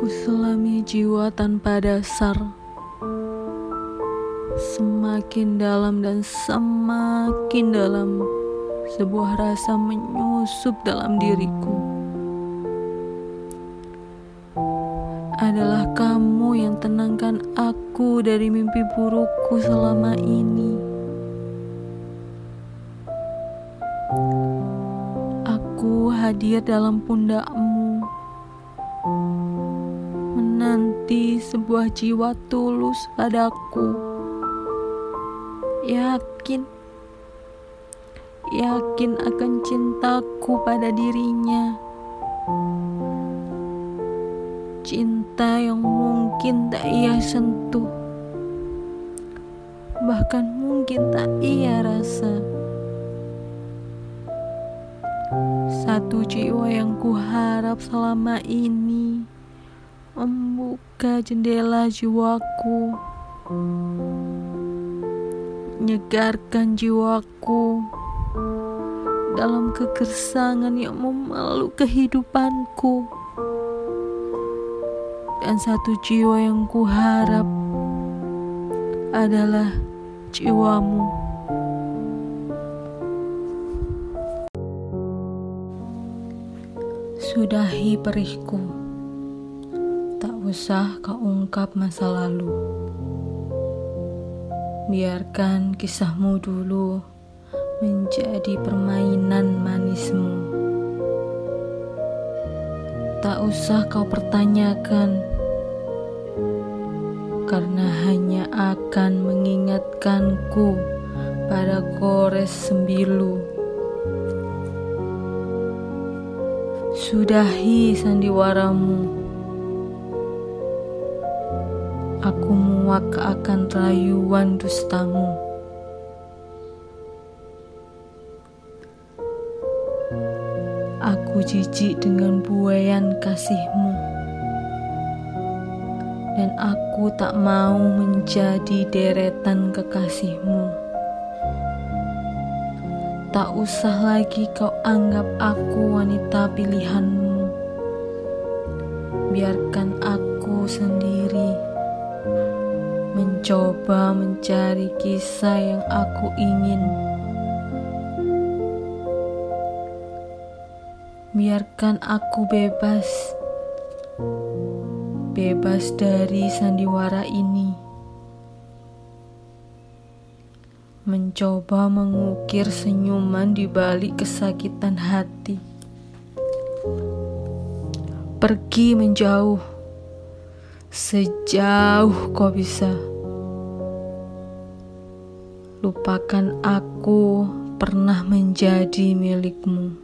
Kuselami jiwa tanpa dasar Semakin dalam dan semakin dalam Sebuah rasa menyusup dalam diriku. Adalah kamu yang tenangkan aku dari mimpi burukku selama ini. Aku hadir dalam pundakmu menanti sebuah jiwa tulus padaku. Yakin, yakin akan cintaku pada dirinya. Cinta yang mungkin tak ia sentuh, bahkan mungkin tak ia rasa. Satu jiwa yang kuharap selama ini membuka jendela jiwaku, menyegarkan jiwaku dalam kegersangan yang memeluk kehidupanku. Dan satu jiwa yang kuharap adalah jiwamu. Sudahi perihku. Tak usah kau ungkap masa lalu. Biarkan kisahmu dulu menjadi permainan manismu. Tak usah kau pertanyakan, karena hanya akan mengingatkanku pada gores sembilu. Sudahi sandiwaramu Aku muak akan rayuan dustamu. Aku jijik dengan buayan kasihmu. Dan aku tak mau menjadi deretan kekasihmu. Tak usah lagi kau anggap aku wanita pilihanmu. Biarkan aku sendiri mencoba mencari kisah yang aku ingin. Biarkan aku bebas, bebas dari sandiwara ini. Mencoba mengukir senyuman di balik kesakitan hati. Pergi menjauh, sejauh kau bisa. Lupakan aku pernah menjadi milikmu.